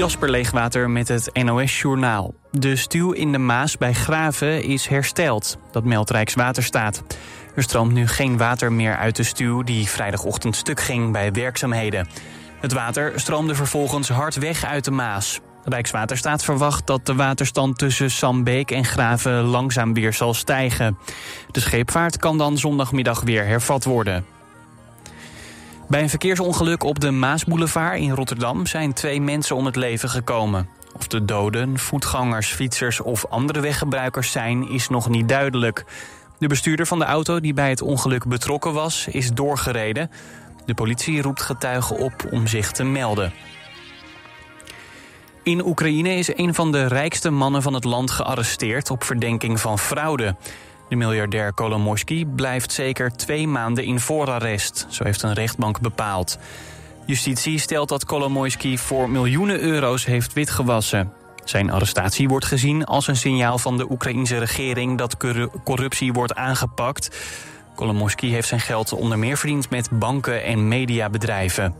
Jasper Leegwater met het NOS-journaal. De stuw in de Maas bij Graven is hersteld. Dat meldt Rijkswaterstaat. Er stroomt nu geen water meer uit de stuw die vrijdagochtend stuk ging bij werkzaamheden. Het water stroomde vervolgens hard weg uit de Maas. Rijkswaterstaat verwacht dat de waterstand tussen Sambeek en Graven langzaam weer zal stijgen. De scheepvaart kan dan zondagmiddag weer hervat worden. Bij een verkeersongeluk op de Maasboulevard in Rotterdam zijn twee mensen om het leven gekomen. Of de doden, voetgangers, fietsers of andere weggebruikers zijn, is nog niet duidelijk. De bestuurder van de auto die bij het ongeluk betrokken was, is doorgereden. De politie roept getuigen op om zich te melden. In Oekraïne is een van de rijkste mannen van het land gearresteerd op verdenking van fraude. De miljardair Kolomoisky blijft zeker twee maanden in voorarrest, zo heeft een rechtbank bepaald. Justitie stelt dat Kolomoisky voor miljoenen euro's heeft witgewassen. Zijn arrestatie wordt gezien als een signaal van de Oekraïnse regering dat corruptie wordt aangepakt. Kolomoisky heeft zijn geld onder meer verdiend met banken en mediabedrijven.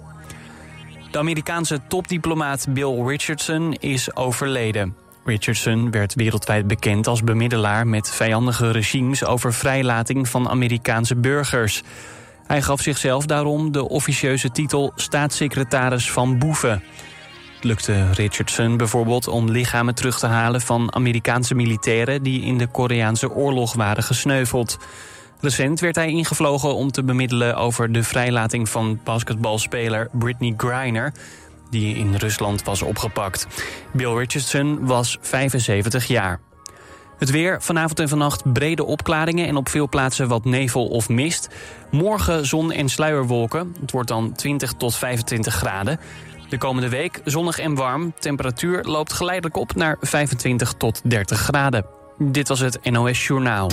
De Amerikaanse topdiplomaat Bill Richardson is overleden. Richardson werd wereldwijd bekend als bemiddelaar met vijandige regimes over vrijlating van Amerikaanse burgers. Hij gaf zichzelf daarom de officieuze titel staatssecretaris van boeven. Het lukte Richardson bijvoorbeeld om lichamen terug te halen van Amerikaanse militairen die in de Koreaanse oorlog waren gesneuveld. Recent werd hij ingevlogen om te bemiddelen over de vrijlating van basketbalspeler Britney Griner die in Rusland was opgepakt. Bill Richardson was 75 jaar. Het weer, vanavond en vannacht brede opklaringen en op veel plaatsen wat nevel of mist. Morgen zon en sluierwolken. Het wordt dan 20 tot 25 graden. De komende week zonnig en warm. Temperatuur loopt geleidelijk op naar 25 tot 30 graden. Dit was het NOS Journaal.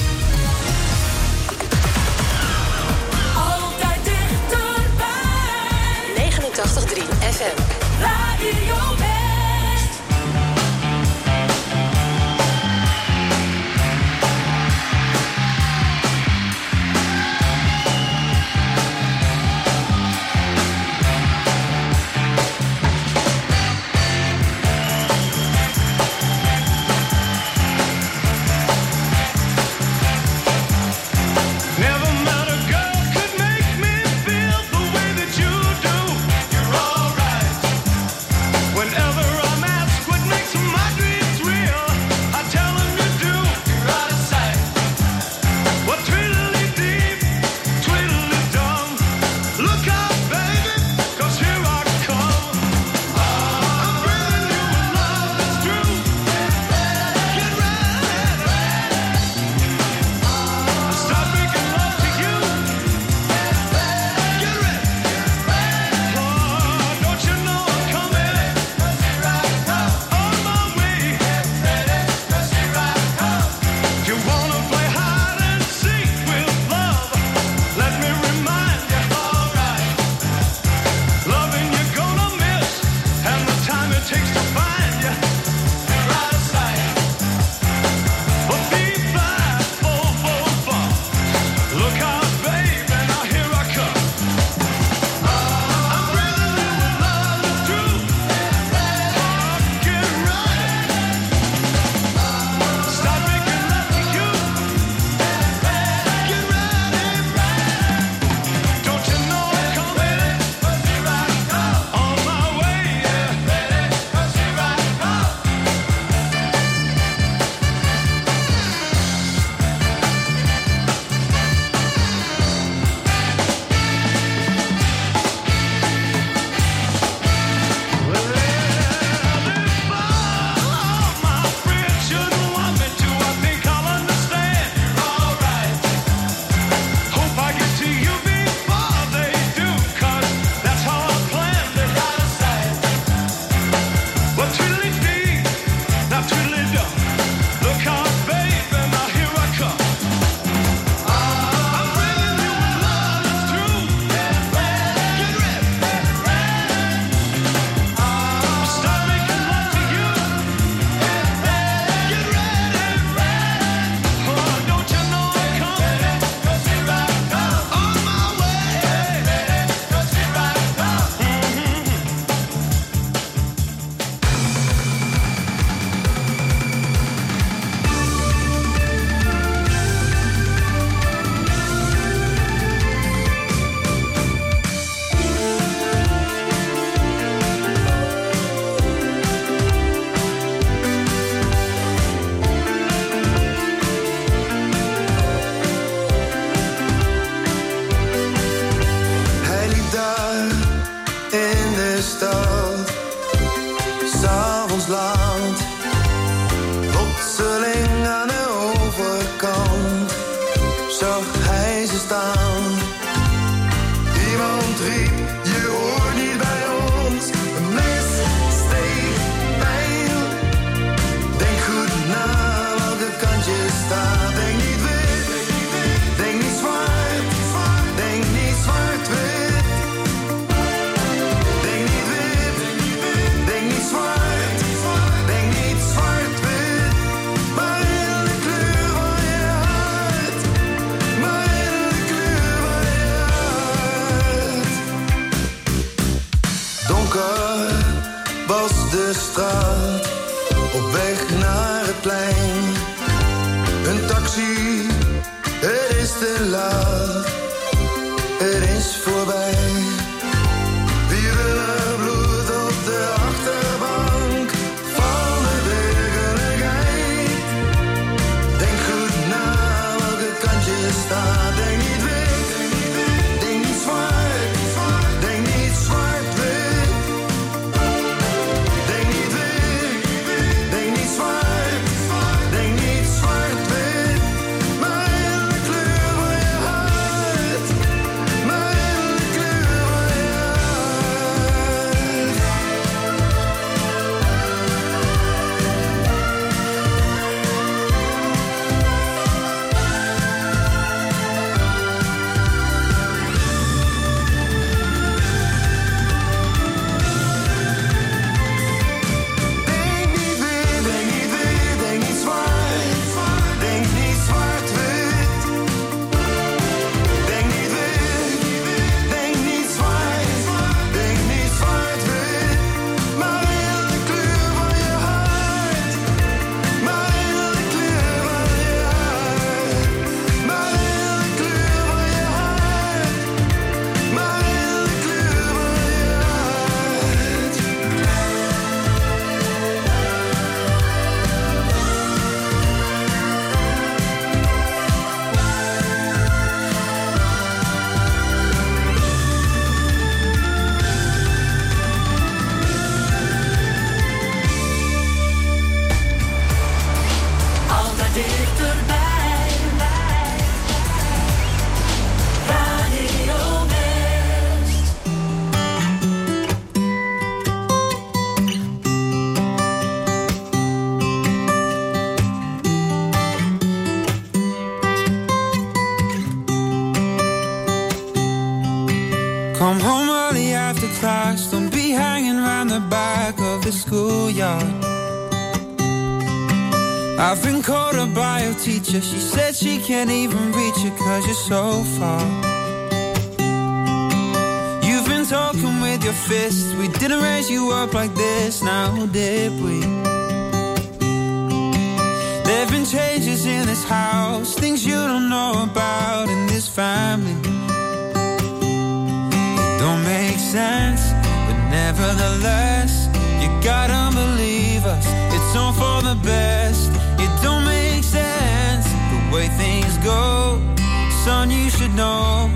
Ze staan. Iemand riep, teacher. She said she can't even reach you cause you're so far. You've been talking with your fists. We didn't raise you up like this, now did we? There've been changes in this house, things you don't know about in this family. It don't make sense, but nevertheless, you gotta believe us. It's all for the best. Way things go. Son, you should know.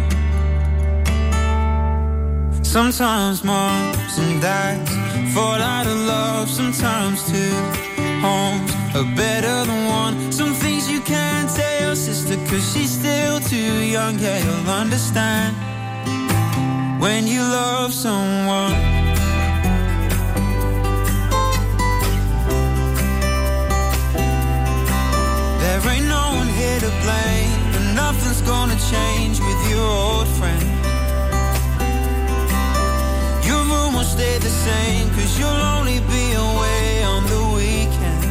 Sometimes moms and dads fall out of love, sometimes two homes are better than one. Some things you can't tell your sister, cause she's still too young. Yeah, you'll understand when you love someone. There ain't no to blame, and nothing's gonna change with your old friend. Your room will stay the same, cause you'll only be away on the weekend.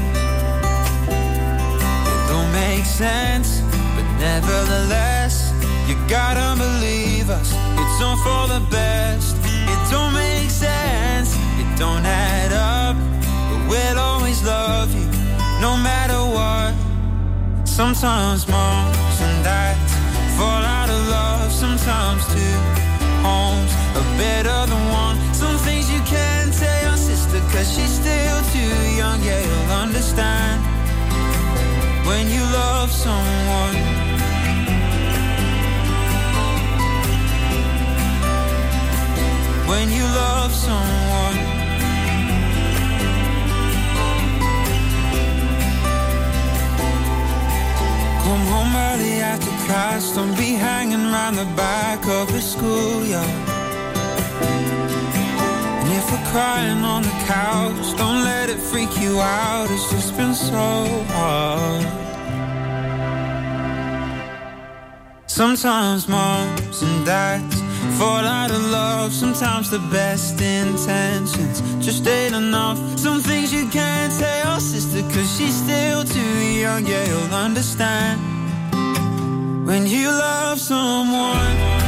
It don't make sense, but nevertheless, you gotta believe us. It's all for the best. It don't make sense, it don't add up, but we'll always love you, no matter what. Sometimes moms and dads fall out of love, sometimes two homes are better than one. Some things you can't tell your sister, cause she's still too young. Yeah, you'll understand when you love someone. When you love someone. Past. Don't be hanging around the back of the schoolyard. And if we're crying on the couch, don't let it freak you out. It's just been so hard. Sometimes moms and dads fall out of love. Sometimes the best intentions just ain't enough. Some things you can't tell your sister, cause she's still too young. Yeah, you'll understand when you love someone.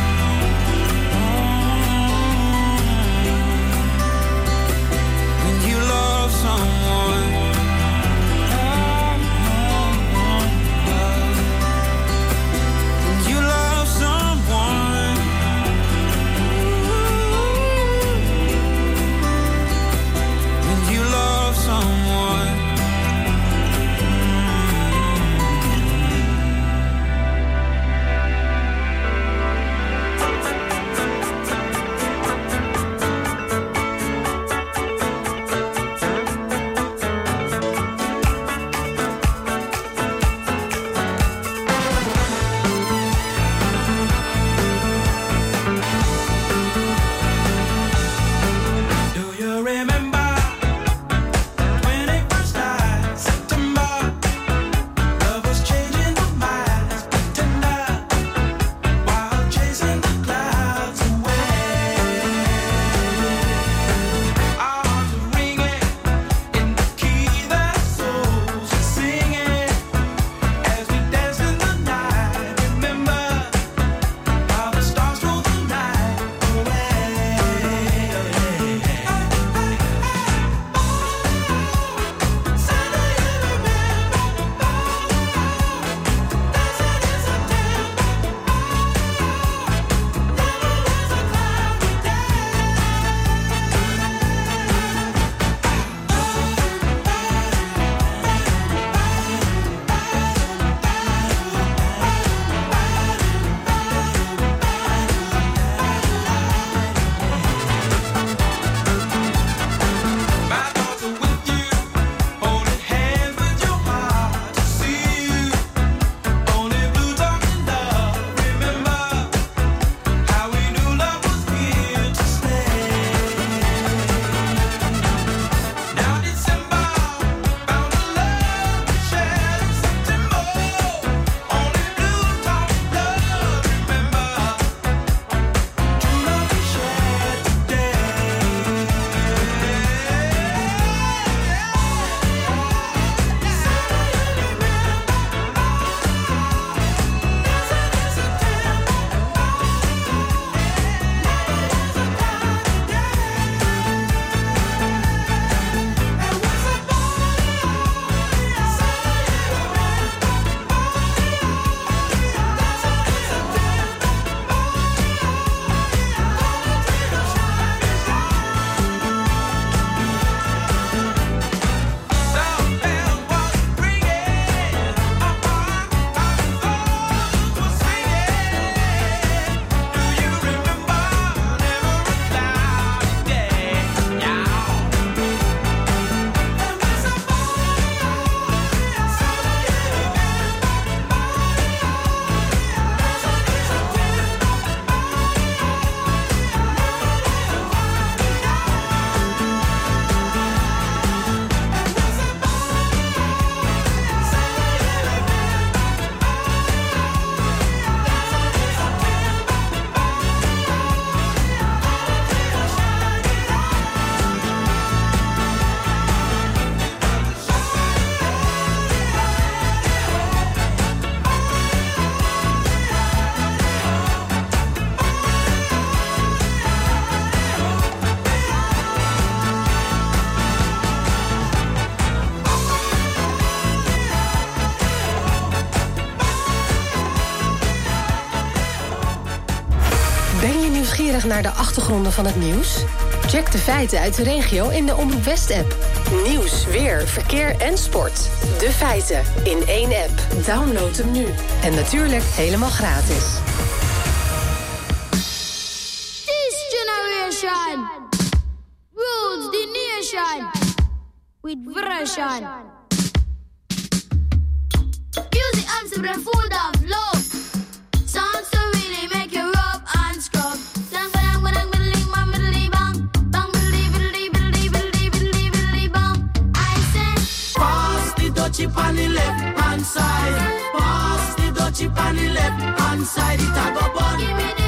Nieuwsgierig naar de achtergronden van het nieuws? Check de feiten uit de regio in de Omroep West-app. Nieuws, weer, verkeer en sport. De feiten in één app. Download hem nu. En natuurlijk helemaal gratis. This generation rules the nation with. Music Amsterdam. side. Pass the Dutchie pan left hand side. It a go bun.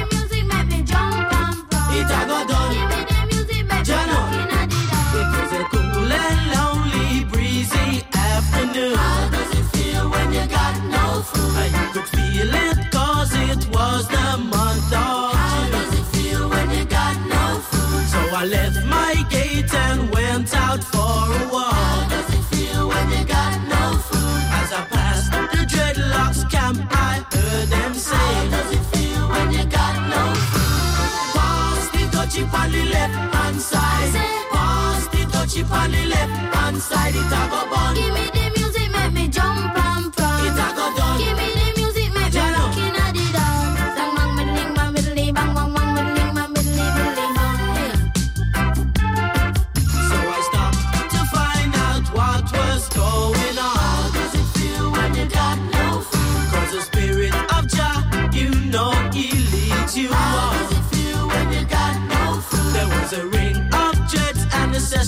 ride it, I go bun. Give me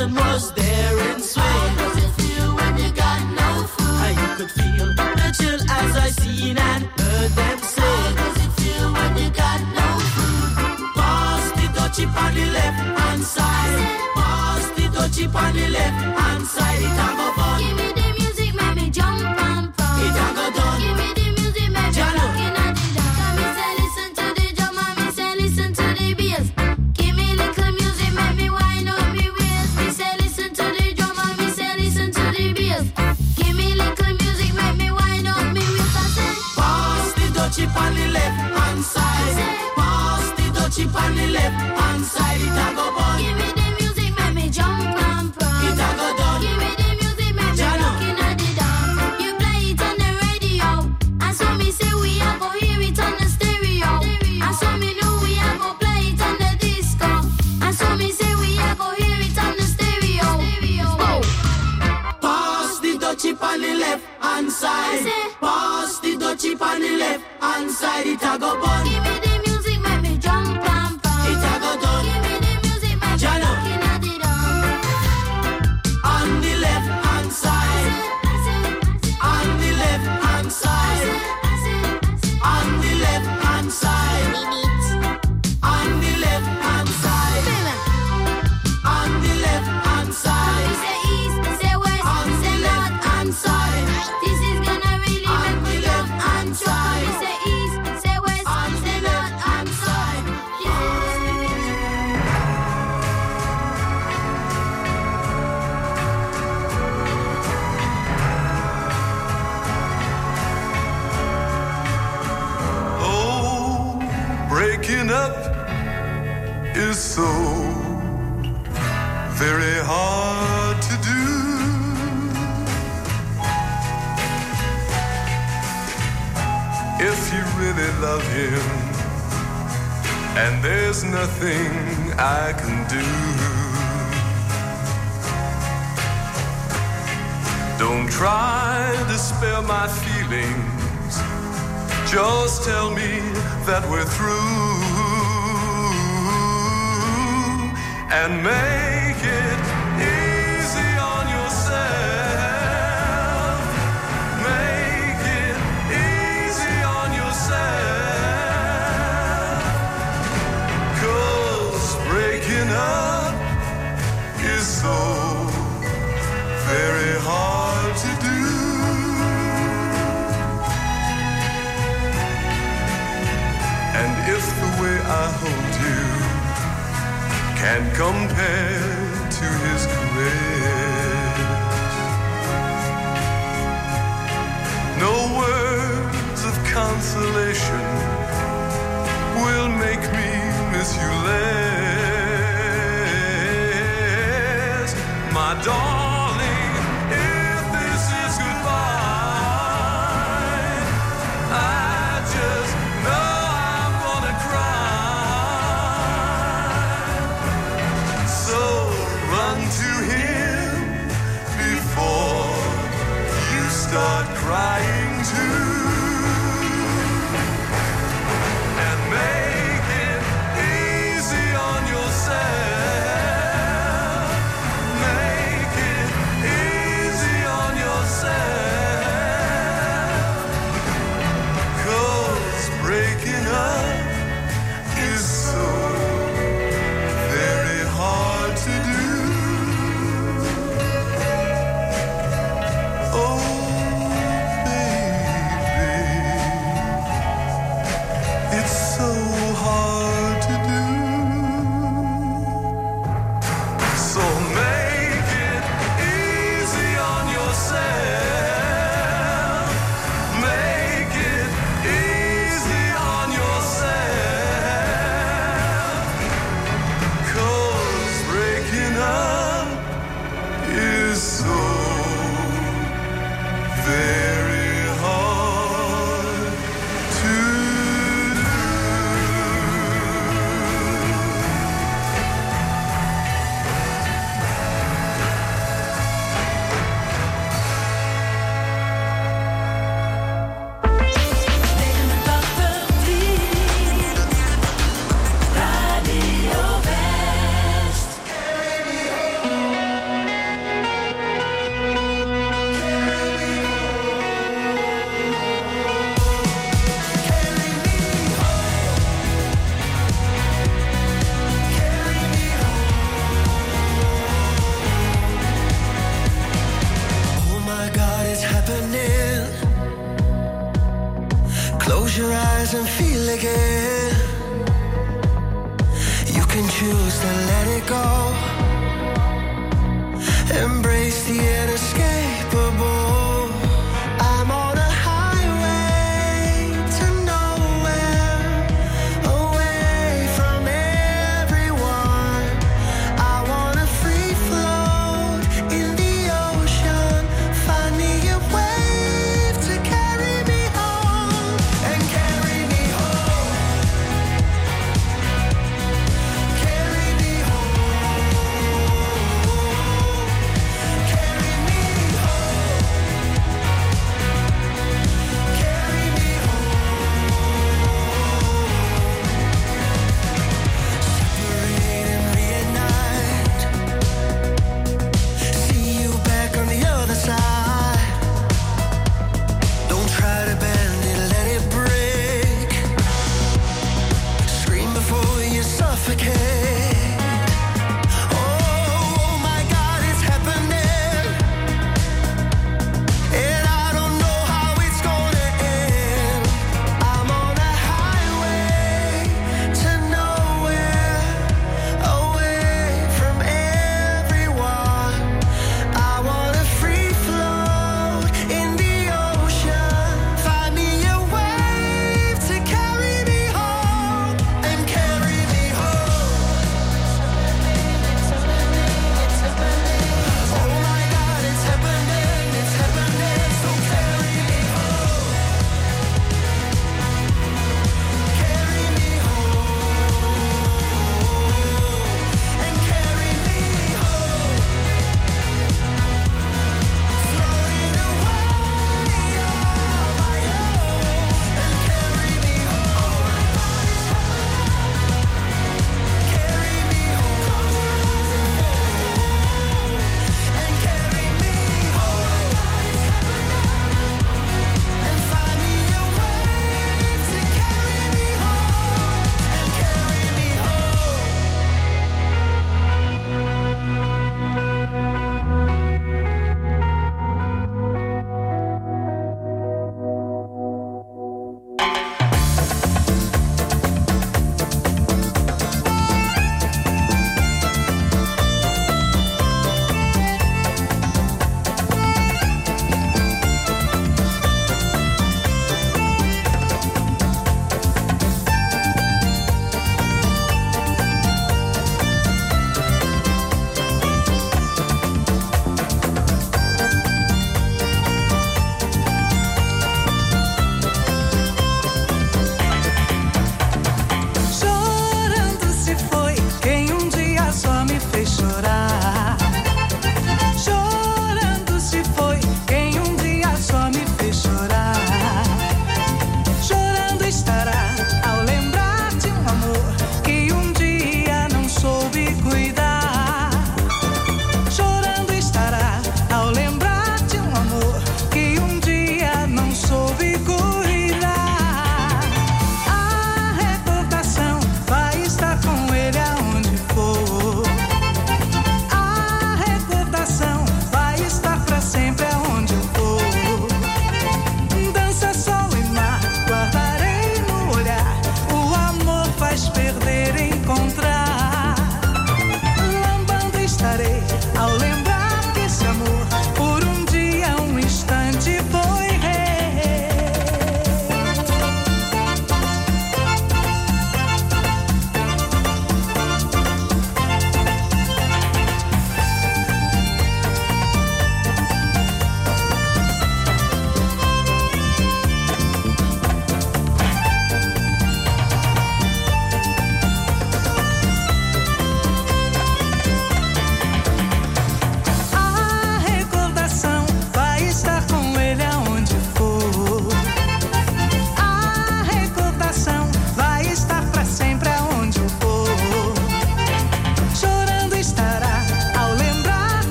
And was there and swing. How does it feel when you got no food? Could feel the chill as I seen and heard them say. How does it feel when you got no food? Pass the touchy on the left hand side. Pass the touchy on the left hand side. It a fun. Give me the music, make me jump and pump. It a done. Give me left. nothing I can do. Don't try to spare my feelings. Just tell me that we're through and make I hold you can't compare to his grace. No words of consolation will make me miss you less.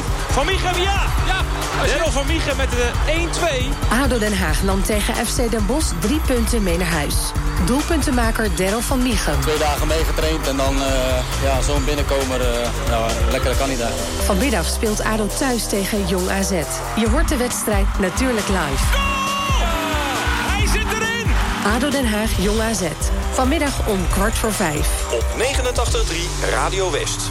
Miechem, ja! Ja! Daryl van Miechem met de 1-2. ADO Den Haag nam tegen FC Den Bosch drie punten mee naar huis. Doelpuntenmaker Daryl van Miechem. Twee dagen meegetraind en dan eh, ja, zo'n binnenkomer. eh nou, lekker kan niet eigenlijk. Vanmiddag speelt ADO thuis tegen Jong AZ. Je hoort de wedstrijd natuurlijk live. Hij zit erin! ADO Den Haag Jong AZ. Vanmiddag om kwart voor vijf. Op 89.3 Radio West.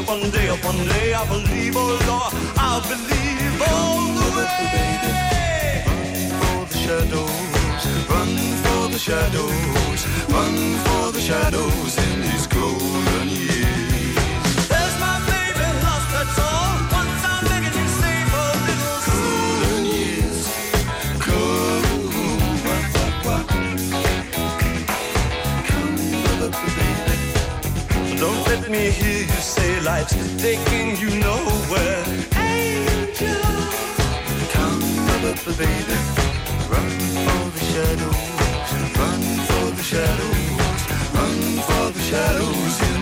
wish upon, day upon day I believe, oh Lord, I believe all the way. Run for the shadows, run for the shadows, run for the shadows in these life's taking you nowhere. Angel, come baby. Run for the shadows, run for the shadows, run for the shadows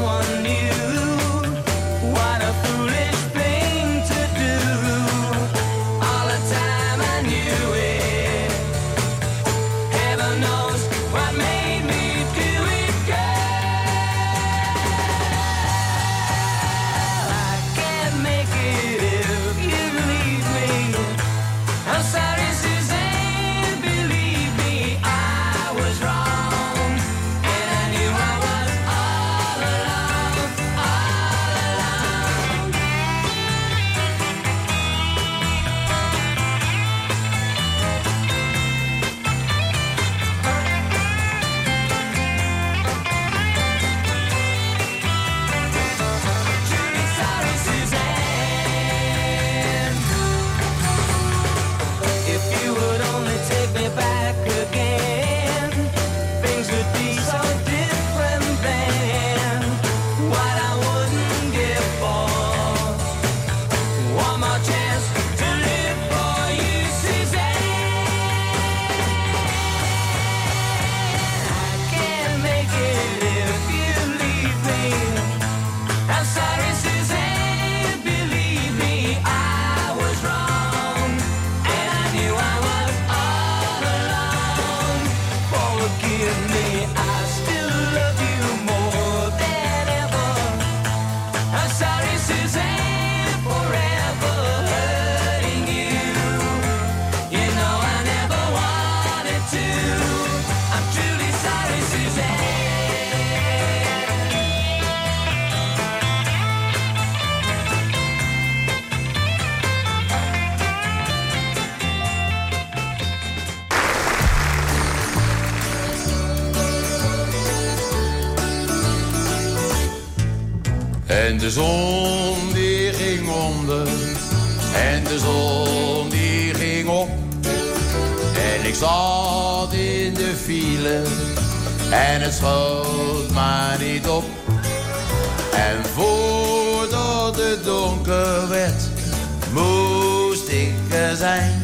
someone En de zon die ging onder. En de zon die ging op. En ik zat in de file. En het schoot maar niet op. En voordat het donker werd, moest ik er zijn.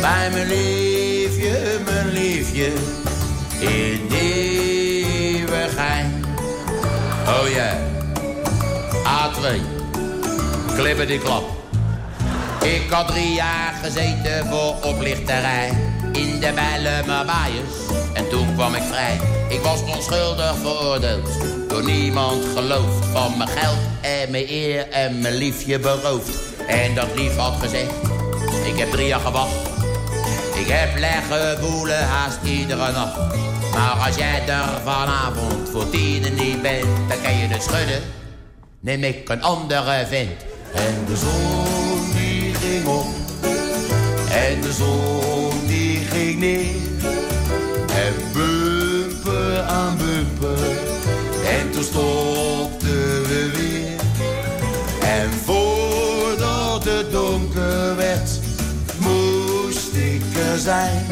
Bij mijn liefje, mijn liefje, in Nieuwegein. Oh ja, A2, klippen die klap. Ik had drie jaar gezeten voor oplichterij. In de Bijlemerbaaiers. En toen kwam ik vrij. Ik was onschuldig veroordeeld. Door niemand geloofd. Van mijn geld en mijn eer en mijn liefje beroofd. En dat lief had gezegd. Ik heb drie jaar gewacht. Ik heb leggen boelen haast iedere nacht. Maar als jij er vanavond voor tienen niet bent, dan kan je het schudden. Neem ik een andere vent. En de zon die ging op. En de zon die ging neer. En bumper aan bumper. En toen stopten we weer. En voordat het donker werd, moest ik er zijn.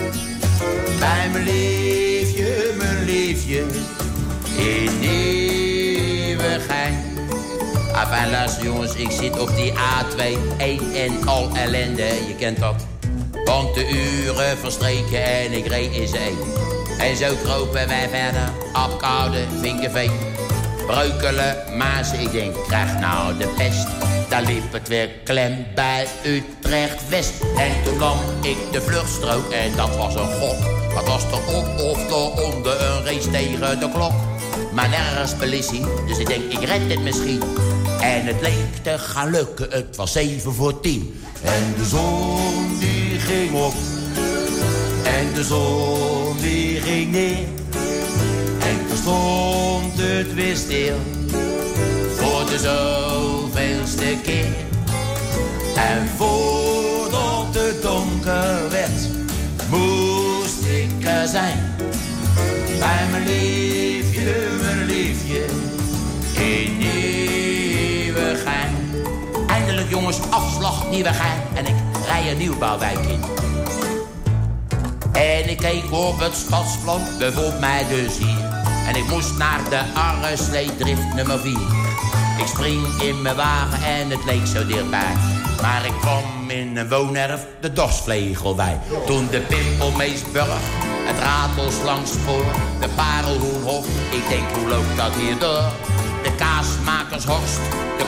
Bij mijn liefje, mijn liefje, in. Enfin, luister jongens, ik zit op die A2, één en al ellende, je kent dat. Want de uren verstreken en ik reed in zee. En zo kropen wij verder, Apkoude, Vinkenveen. Breukelen, Maas, ik denk, krijg nou de pest. Daar liep het weer klem bij Utrecht-West. En toen nam ik de vluchtstrook en dat was een gok. Wat was er op of eronder, een race tegen de klok. Maar nergens politie, dus ik denk, ik red het misschien. En het leek te gaan lukken, het was zeven voor tien. En de zon die ging op. En de zon die ging neer. En toen stond het weer stil. Voor de zoveelste keer. En voordat het donker werd, moest ik er zijn. Bij mijn liefje, mijn liefje, in jongens, afslag Nieuwegein. En ik rij een nieuwbouwwijk in. En ik keek op het stadsplan, bevond mij dus hier. En ik moest naar de Arresleedrift nummer 4. Ik spring in mijn wagen en het leek zo dichtbij. Maar ik kwam in een woonerf, de Dorsvlegelwei. Toen de Pimpelmeesburg, het Ratelslangspoor, de Parelhoenhof. Ik denk, hoe loopt dat hier door? De Kaasmakershorst, de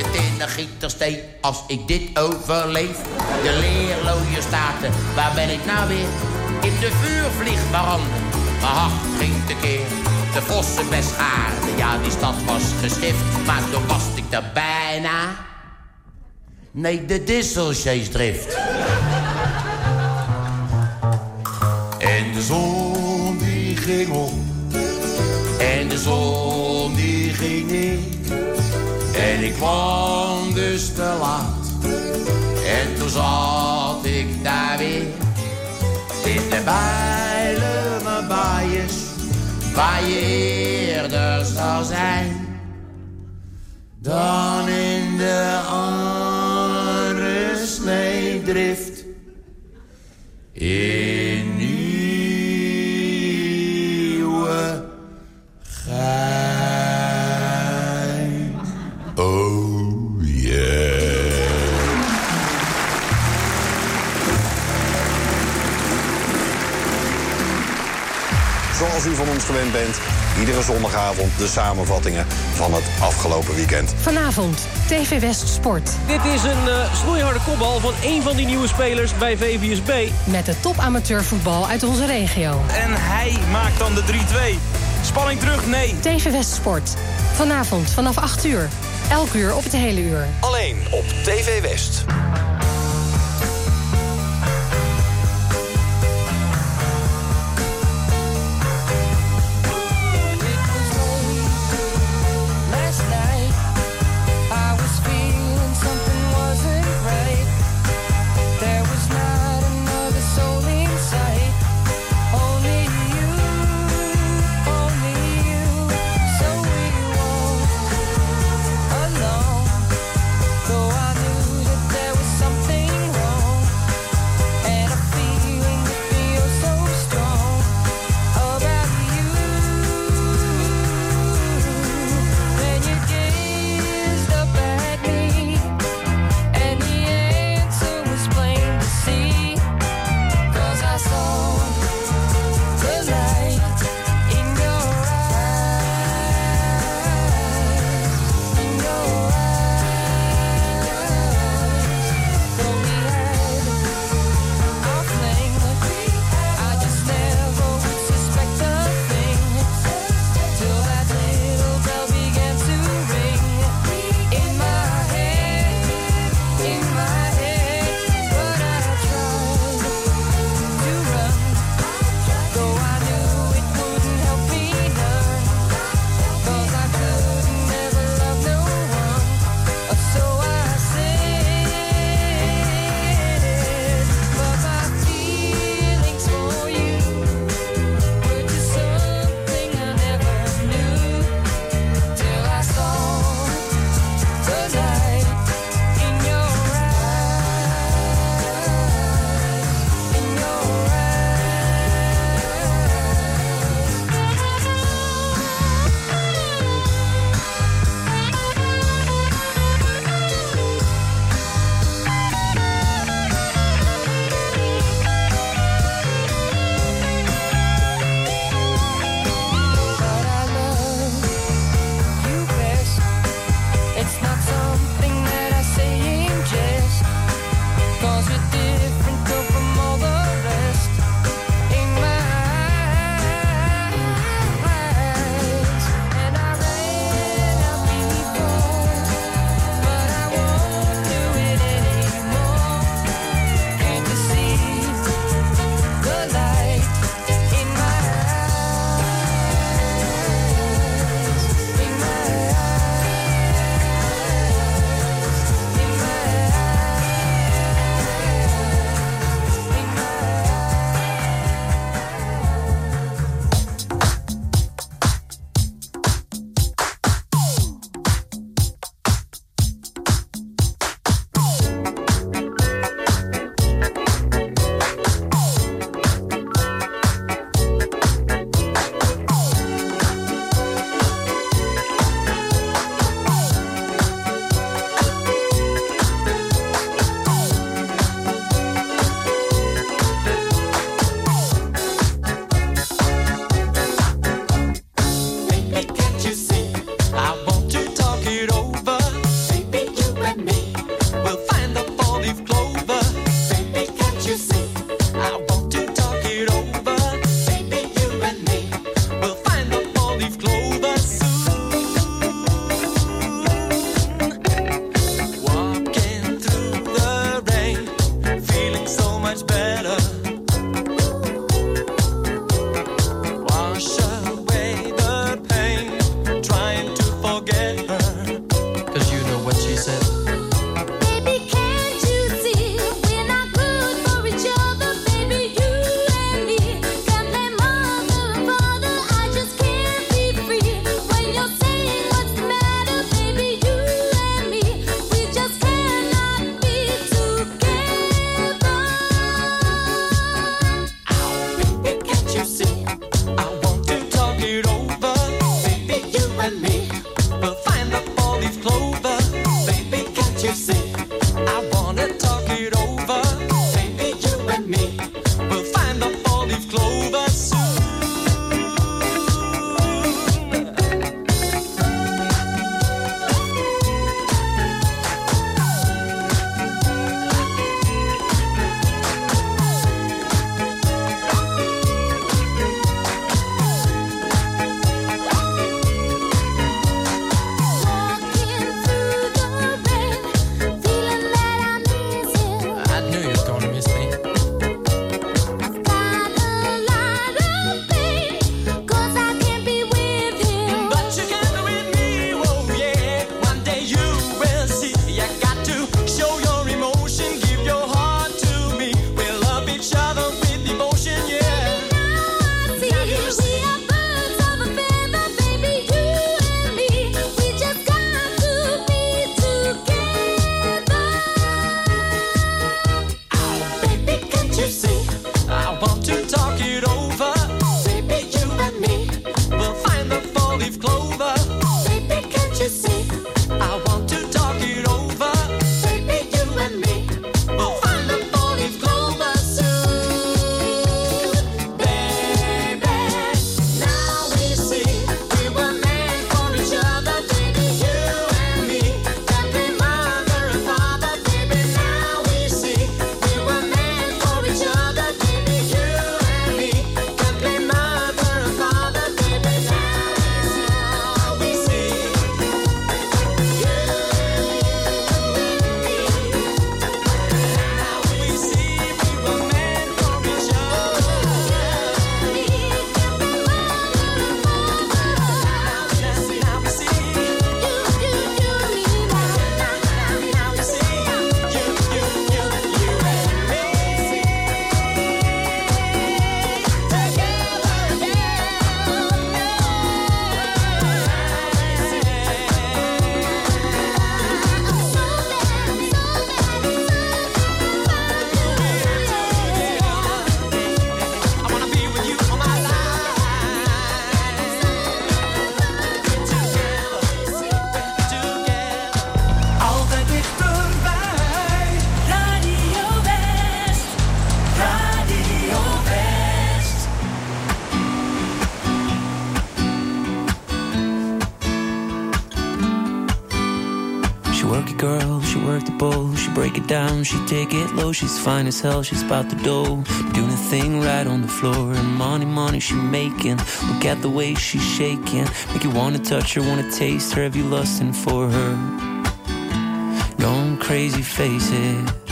Kafmolendreef. De Tinnengietersteen, als ik dit overleef. De Leerlooie Staten, waar ben ik nou weer? In de vuurvliegbranden, mijn hart ging tekeer. De Vossenbeschaarde, ja die stad was geschift. Maar toen was ik er bijna. Nee, de Disselcheesdrift. En de zon die ging op. En de zon die ging. En ik kwam dus te laat. En toen zat ik daar weer. In de bijlen baaiers. Waar je eerder zou zijn. Dan in de andere Zoals u van ons gewend bent, iedere zondagavond de samenvattingen van het afgelopen weekend. Vanavond, TV West Sport. Dit is een eh, snoeiharde kopbal van één van die nieuwe spelers bij VVSB. Met de top amateurvoetbal uit onze regio. En hij maakt dan de 3-2. Spanning terug? Nee. TV West Sport. Vanavond vanaf 8 uur. Elk uur op het hele uur. Alleen op TV West. come, she take it low. She's fine as hell, she's about to dough. Doing a thing right on the floor. And money, money she making. Look at the way she's shaking. Make you wanna touch her, wanna taste her. Have you lusting for her? Going crazy, face it.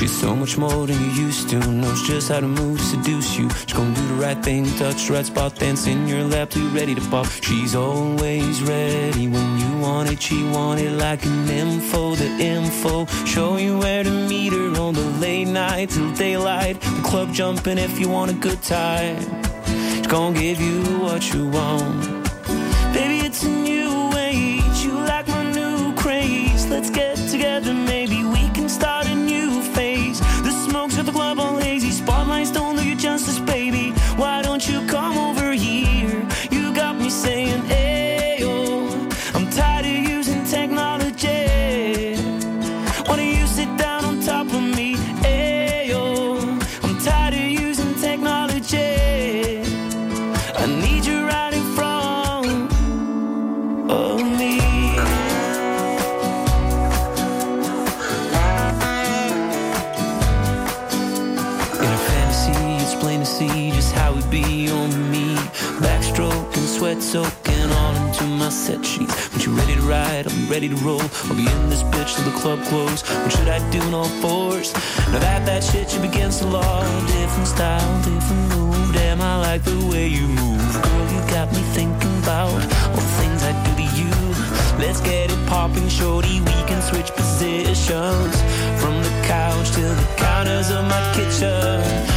She's so much more than you used to. Knows just how to move to seduce you. She's gonna do the right thing, touch the right spot, dance in your lap till you're ready to pop. She's always ready when you want it. She want it like an info, the info. Show you where to meet her on the late night till daylight. The club jumping if you want a good time. She's gonna give you what you want. Baby, it's a new age. You like my new craze. Let's get together, man. soaking all into my set sheets. When you ready to ride, I'm ready to roll. I'll be in this bitch till the club close. What should I do in all fours? Now that that shit you begins to law. Different style, different move. Damn, I like the way you move. Girl, you got me thinking about all the things I do to you. Let's get it popping, shorty. We can switch positions from the couch to the counters of my kitchen.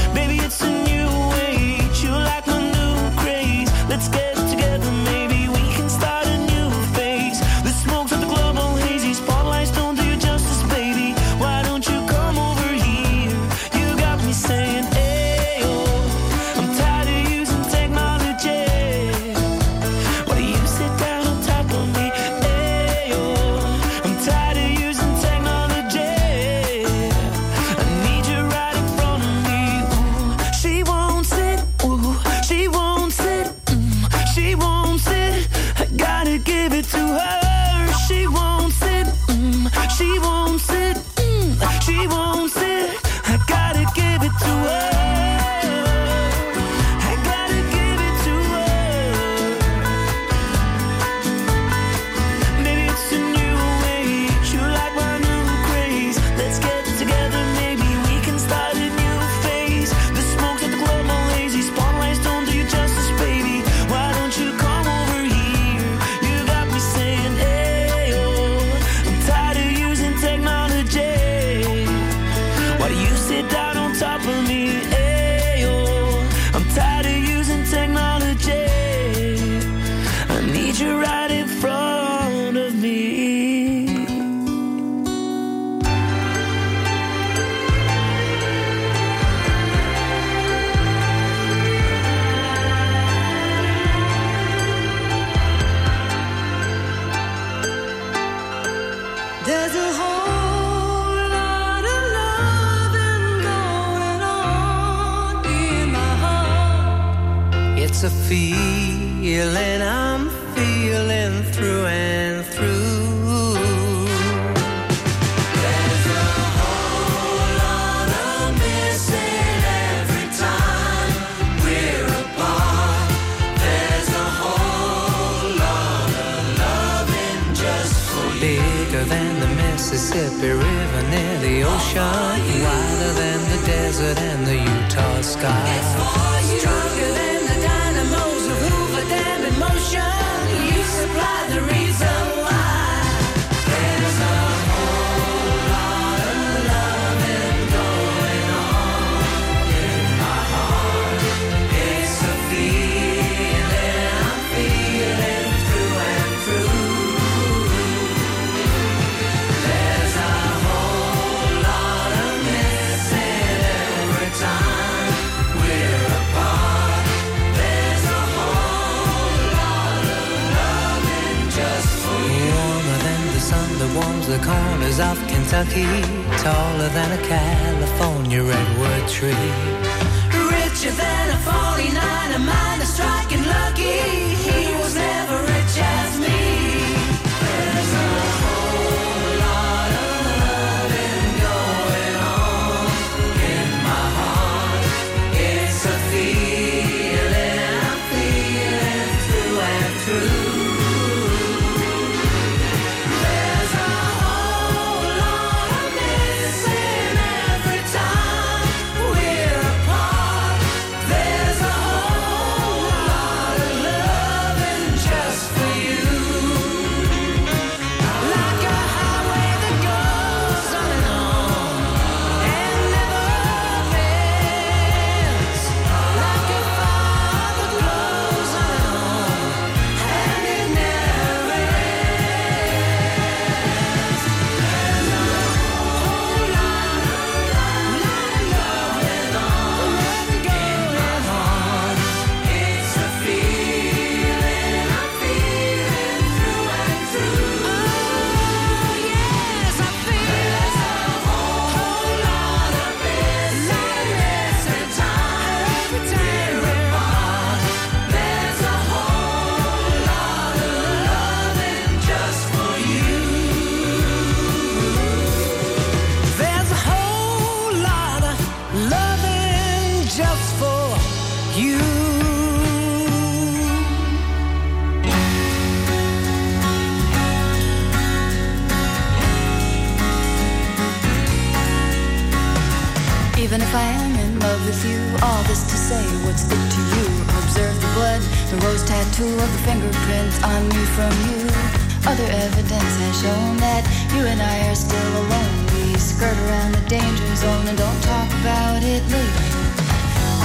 Zone and don't talk about it later.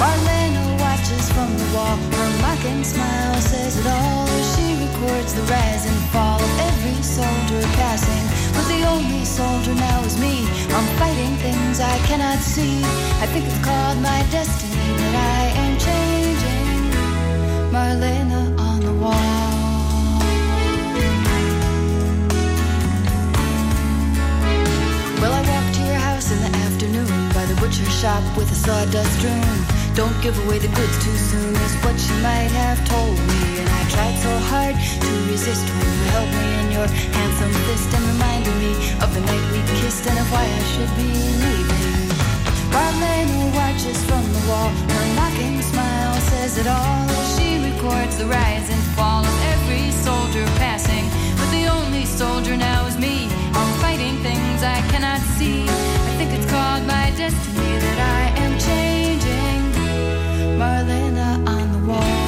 Marlena watches from the wall. Her mocking smile says it all. She records the rise and fall of every soldier passing. But the only soldier now is me. I'm fighting things I cannot see. I think it's called my destiny that I am changing. Marlena on the wall. Butcher shop with a sawdust room. Don't give away the goods too soon is what you might have told me. And I tried so hard to resist when you held me in your handsome fist and reminded me of the night we kissed and of why I should be leaving. Marlena watches from the wall. Her mocking smile says it all. She records the rise and fall of every soldier passing. But the only soldier now is me. I'm fighting things I cannot see. I think it's called my destiny that I am changing. Marlena on the wall.